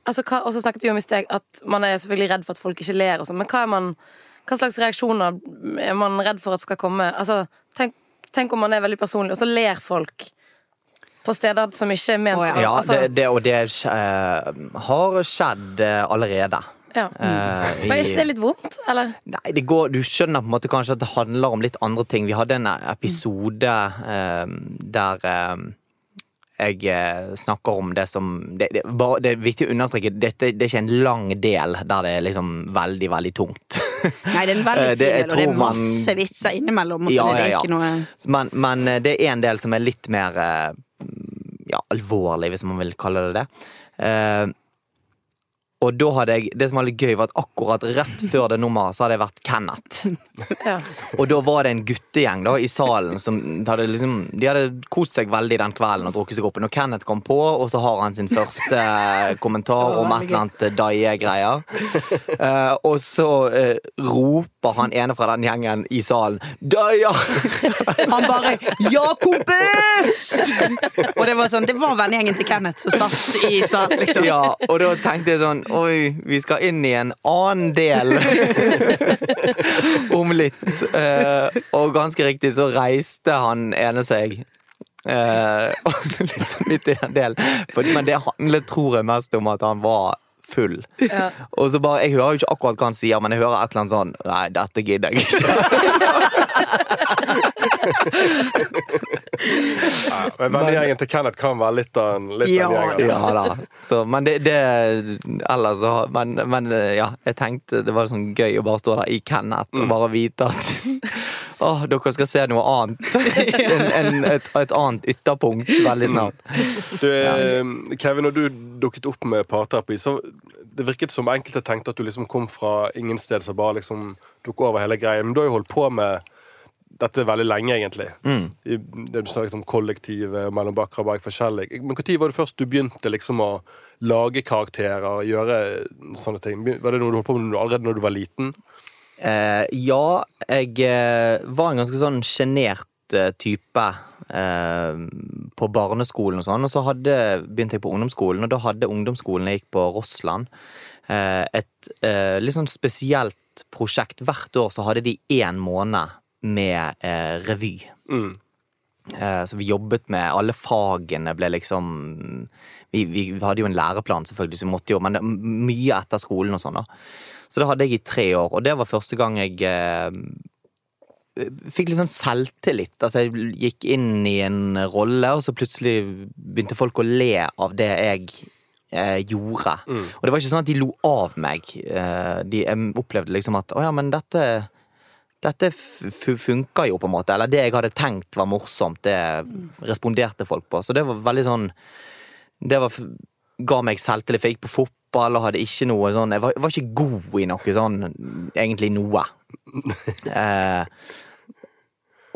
Altså, hva, og så snakket vi om i sted at man er selvfølgelig redd for at folk ikke ler, og sånn, men hva, man, hva slags reaksjoner er man redd for at skal komme? Altså, tenk, tenk om man er veldig personlig, og så ler folk på steder som ikke er ment oh, ja. Ja, altså, det, det, og det uh, har skjedd eh, allerede. ja. Eh, Men er ikke det litt vondt, eller? Nei, det går, du skjønner på en måte kanskje at det handler om litt andre ting. Vi hadde en episode uh, der jeg eh, snakker om det som det, det, bare, det er viktig å understreke dette, det er ikke en lang del der det er liksom veldig, veldig tungt. Nei, det er en veldig Eh, fin del, og det er man- masse vitser innimellom. Og Ja, det ja, ja. noe Men, men eh, det er en del som er litt mer ja, alvorlig, hvis man vil kalle det det. Eh, og da hadde jeg, Det som var litt gøy, var at akkurat rett før det nummeret så hadde jeg vært Kenneth. Ja. Og da var det en guttegjeng da i salen som hadde liksom De hadde kost seg veldig den kvelden og drukket seg opp. Når Kenneth kom på, og så har han sin første kommentar om et eller annet Daie-greier. Uh, og så uh, roper han ene fra den gjengen i salen Døyer! Han bare 'Ja, kompis!' og det var sånn, det var vennegjengen til Kenneth som satt i salen, liksom. Ja, og da tenkte jeg sånn Oi, vi skal inn i en annen del om litt. Eh, og ganske riktig så reiste han ene seg. Eh, litt sånn midt i den delen. Men det handlet, tror jeg, mest om at han var full. Ja. Og så bare, Jeg hører jo ikke akkurat hva han sier, men jeg hører et eller annet sånn Nei, dette gidder jeg ikke. Ja, men vennegjengen til Kenneth kan være litt av en, litt Ja, av en gjeng. Ja da. Så, men det, det Ellers så men, men ja, jeg tenkte det var sånn gøy å bare stå der i Kenneth og bare vite at Åh, dere skal se noe annet. En, en, et, et annet ytterpunkt veldig snart. Du, ja. Kevin, når du dukket opp med parterapi, så det virket som enkelte tenkte at du liksom kom fra ingen sted som bare liksom tok over hele greia. Men du har jo holdt på med dette veldig lenge, egentlig. Mm. du snakket om kollektiv eh, mellom Bakker og Berg forskjellig. Men når var det først du begynte liksom å lage karakterer, gjøre sånne ting? Var det noe du holdt på med allerede når du var liten? Eh, ja, jeg eh, var en ganske sånn sjenert eh, type eh, på barneskolen og sånn. Og så hadde, begynte jeg på ungdomsskolen, og da hadde ungdomsskolen jeg gikk på Rossland, eh, et eh, litt sånn spesielt prosjekt. Hvert år så hadde de én måned med eh, revy. Mm. Eh, Så vi jobbet med Alle fagene ble liksom vi, vi, hadde jo en læreplan, selvfølgelig, så vi måtte jo, men det, mye etter skolen og sånn. da Så det hadde jeg i tre år, og det var første gang jeg eh, fikk litt sånn selvtillit. Altså, jeg gikk inn i en rolle, og så plutselig begynte folk å le av det jeg eh, gjorde. Og det var ikke sånn at de lo av meg. Eh, de, jeg opplevde liksom at å ja, men dette dette f- f- jo, på en måte. Eller det jeg hadde tenkt var morsomt, det responderte folk på. Så det var veldig sånn Det var, ga meg selvtillit. For jeg gikk på fotball og hadde ikke noe sånn Jeg var, jeg var ikke god i noe sånn, egentlig noe. Eh,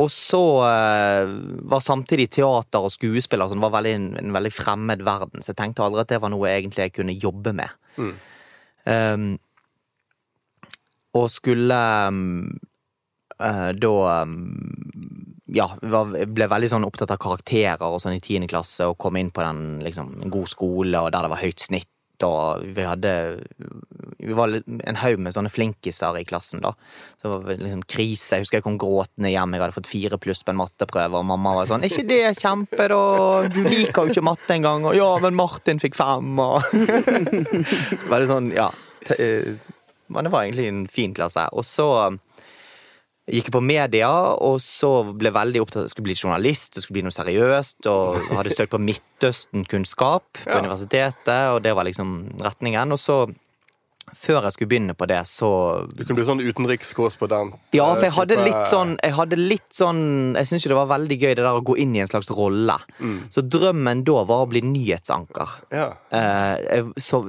og så eh, var samtidig teater og skuespill og sånn, var veldig, en, en veldig fremmed verden, så jeg tenkte aldri at det var noe egentlig jeg kunne jobbe med. Um, og skulle um, da um, ja, ble veldig sånn opptatt av karakterer og sånn i tiende klasse, og kom inn på den, liksom, god skole, og der det var høyt snitt, og vi hadde Vi var en haug med sånne flinkiser i klassen, da. Så det var liksom krise. Jeg husker jeg kom gråtende hjem, jeg hadde fått fire pluss på en matteprøve, og mamma var sånn 'Er ikke det kjempe, da? Du liker jo ikke matte engang.' Og 'ja, men Martin fikk fem', og Veldig sånn, ja. eh, Men det var egentlig en fin klasse. Og så gikk på media, og så ble veldig opptatt Jeg skulle bli journalist, det skulle bli noe seriøst, og hadde søkt på Midtøsten-kunnskap på Ja. universitetet, og det var liksom retningen. Og så, før jeg skulle begynne på det, så Du kunne bli sånn utenrikskorrespondent. ja, for jeg eh, hadde litt sånn Jeg hadde litt sånn Jeg syns jo det var veldig gøy det der å gå inn i en slags rolle. Så drømmen da var å bli nyhetsanker. Ja. Eh, så,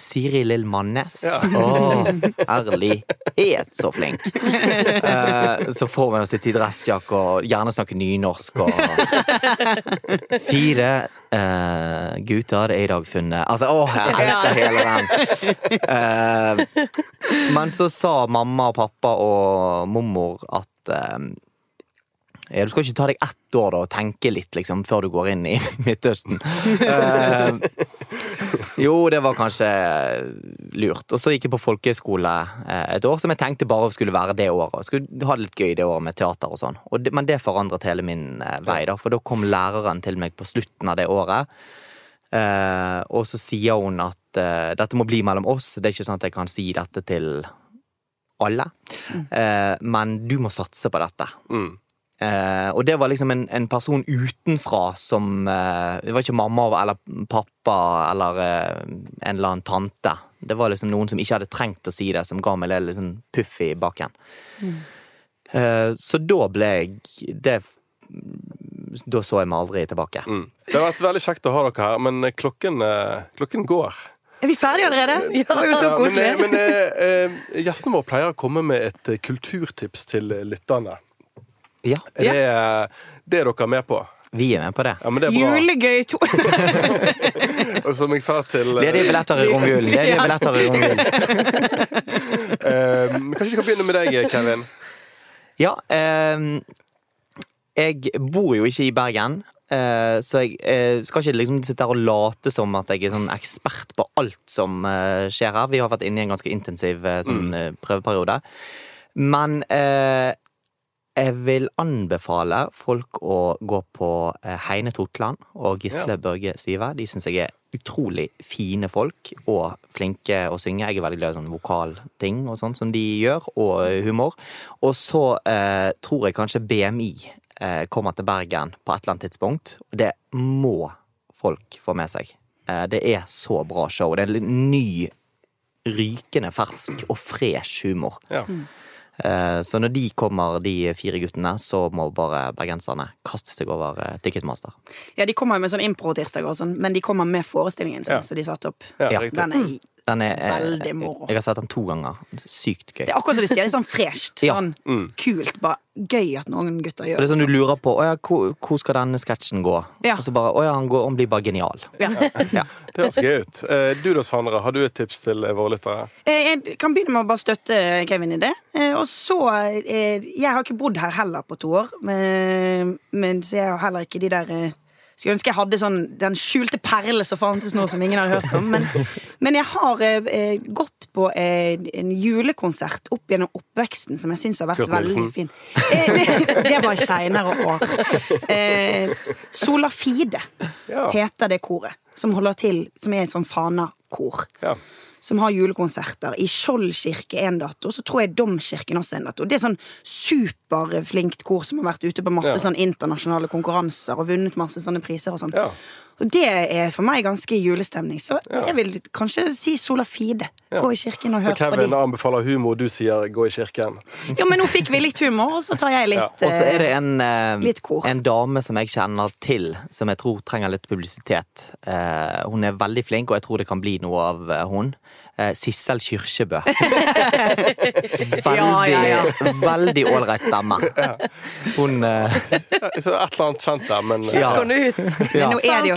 Siri Lill Mannes. Ja. Å, herlighet, så flink! Eh, så får vi å sitte i dressjakke og gjerne snakke nynorsk og Fire Eh, gutter jeg i dag funnet Altså, åh, jeg elsker hele den! Uh, men så sa mamma og pappa og mormor at ja, du skal ikke ta deg ett år da, og tenke litt liksom, før du går inn i Midtøsten. uh, jo, det var kanskje lurt. Og så gikk jeg på folkehøyskole eh, et år som jeg tenkte bare skulle være det året. Skulle ha det litt gøy det året med teater og sånn. Men det forandret hele min eh, vei, da, for da kom læreren til meg på slutten av det året. Uh, og så sier hun at uh, dette må bli mellom oss, det er ikke sånn at jeg kan si dette til alle. Eh, men du må satse på dette. Mm. Eh, og det var liksom en, en person utenfra som eh, Det var ikke mamma eller pappa eller eh, en eller annen tante. Det var liksom noen som ikke hadde trengt å si det, som ga meg det liksom puff i baken. Eh, så da ble jeg det, Da så jeg meg aldri tilbake. Mm. Det har vært veldig kjekt å ha dere her, men klokken, eh, klokken går. Er vi ferdige allerede? Det var jo så Ja, men koselig. eh, men eh, eh, gjestene våre pleier å komme med et eh, kulturtips til eh, lytterne. Ja, det, eh, det er dere med på? vi er med på det. Ja, men det er bra. Julegøy to... Og som jeg sa til Det er de billetter i romjulen. Det er de billetter i romjulen. eh, Kanskje vi kan begynne med deg, Kevin. Ja, eh, jeg bor jo ikke i Bergen. Uh, så jeg uh, skal ikke liksom sitte her og late som at jeg er sånn ekspert på alt som skjer her. Vi har vært inne i en ganske intensiv sånn, eh, prøveperiode. Men eh, jeg vil anbefale folk å gå på eh, Heine Totland og Gisle Ja. Børge Syve. De syns jeg er utrolig fine folk og flinke å synge. Jeg er veldig glad i sånne vokalting og sånn som de gjør, og eh, humor. Og så eh, tror jeg kanskje BMI eh, kommer til Bergen på et eller annet tidspunkt. Og det må folk få med seg. Eh, det er så bra show. Det er en ny, rykende fersk og fresh humor. Ja. Eh, Så når de kommer, de fire guttene, så må bare bergenserne kaste seg over eh, Ticketmaster. Ja, de kommer jo med sånn impro-tirsdag og sånn, men de kommer med forestillingen sin, Ja. så de satte opp. Ja, Ja. Den er, Den er, Veldig moro. Jeg har sett den to ganger. Sykt gøy. det er akkurat som de sier, det er sånn fresht. Ja. Sånn Mm. kult. Bare gøy at noen gutter gjør det er sånn du lurer på ja, hvor, hvor skal denne sketsjen gå? Ja. Og så bare å ja, han, går, han blir bare genial. Ja. Ja. Det høres gøy ut. Eh, Du da, Sandra, har du et tips til våre lyttere? Eh, Jeg kan begynne med å bare støtte Kevin i det. Eh, Og så eh, Jeg har ikke bodd her heller på to år, men, men så jeg har heller ikke de der eh, Skulle ønske jeg hadde sånn den skjulte perle som fantes nå, som ingen hadde hørt om. Men, men jeg har eh, eh, gått på eh, en julekonsert opp gjennom oppveksten som jeg syns har vært veldig fin. Eh, det, det var i seinere år. Eh, Solafide Ja. heter det koret. Som holder til, som er et sånn Fana-kor Ja. Som har julekonserter. I Skjold kirke en dato, så tror jeg Domkirken også en dato. Det er sånn superflinkt kor som har vært ute på masse Ja. sånn internasjonale konkurranser og vunnet masse sånne priser og sånn. Ja. Og det er for meg ganske julestemning. Så Ja. jeg vil kanskje si Sola Fide. Ja. Gå i kirken og hør på dem. Så Kevin de. anbefaler humor, du sier gå i kirken. Jo, men nå fikk vi litt humor, og så tar jeg litt Ja. Og så er det en, eh, Litt kor. en dame som jeg kjenner til, som jeg tror trenger litt publisitet. Eh, hun er veldig flink, og jeg tror det kan bli noe av eh, hun. Eh, Sissel Kyrkjebø. veldig Ja, ja, ja. veldig ålreit stemme. Hun uh... Så et eller annet kjent der, men eh, Ja. Gå nå ut. ja. Men nå er det jo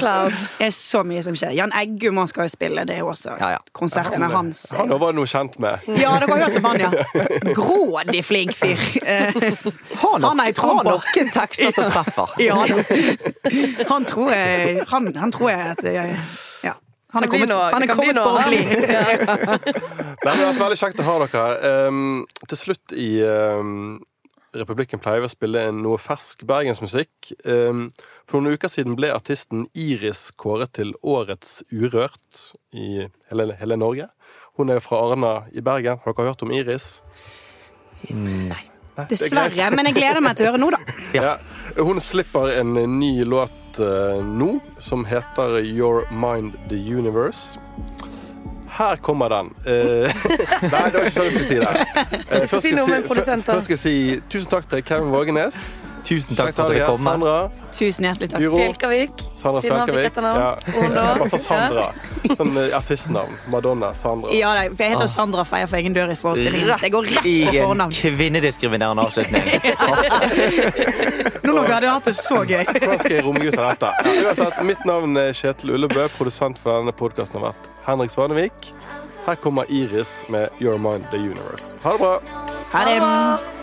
er så mye som skjer. Jan Eggum han skal jo spille, det er jo også Ja, ja. konsertene hans. Han var noe kjent med. Ja, dere har hørt om han, ja. Grådig flink fyr. Eh, Han har noen tekster som treffer. Ja. Han tror jeg Han, han tror jeg at jeg. Han er kommet, han er kommet for å bli. Nei, Det har vært veldig kjekt å ha dere. Um, til slutt i um, Republikken pleier vi å spille noe fersk bergensmusikk. Um, for noen uker siden ble artisten Iris kåret til Årets Urørt i hele, hele Norge. Hun er fra Arna i Bergen. Har dere hørt om Iris? Nei. Er Dessverre, men jeg gleder meg til å høre nå, da. Ja. Hun slipper en ny låt eh, nå, som heter Your Mind The Universe. Her kommer den. Eh, nei, det var ikke sånn jeg skulle si det. Eh, først Si skal jeg produsent. Først skal jeg si tusen takk til Kevin Vågenes. Tusen takk for at dere kom. Sandra, Tusen hjertelig takk. Guro, Spjelkavik. Sandra Spjelkavik. Ja. Bare sa Sandra. Sånn eh, artistnavn. Madonna. Sandra. Ja, nei, for jeg heter jo Sandra Feier for egen dør i forestillingen. Så jeg går rett i på en fornavn. kvinnediskriminerende avslutning. Nå når vi hadde hatt det så gøy. Hvordan skal jeg romme ut av dette? Ja, uansett, mitt navn er Kjetil Ullebø. Produsent for denne podkasten har vært Henrik Svanevik. Her kommer Iris med Your Mind The Universe. Ha det bra. Ha det.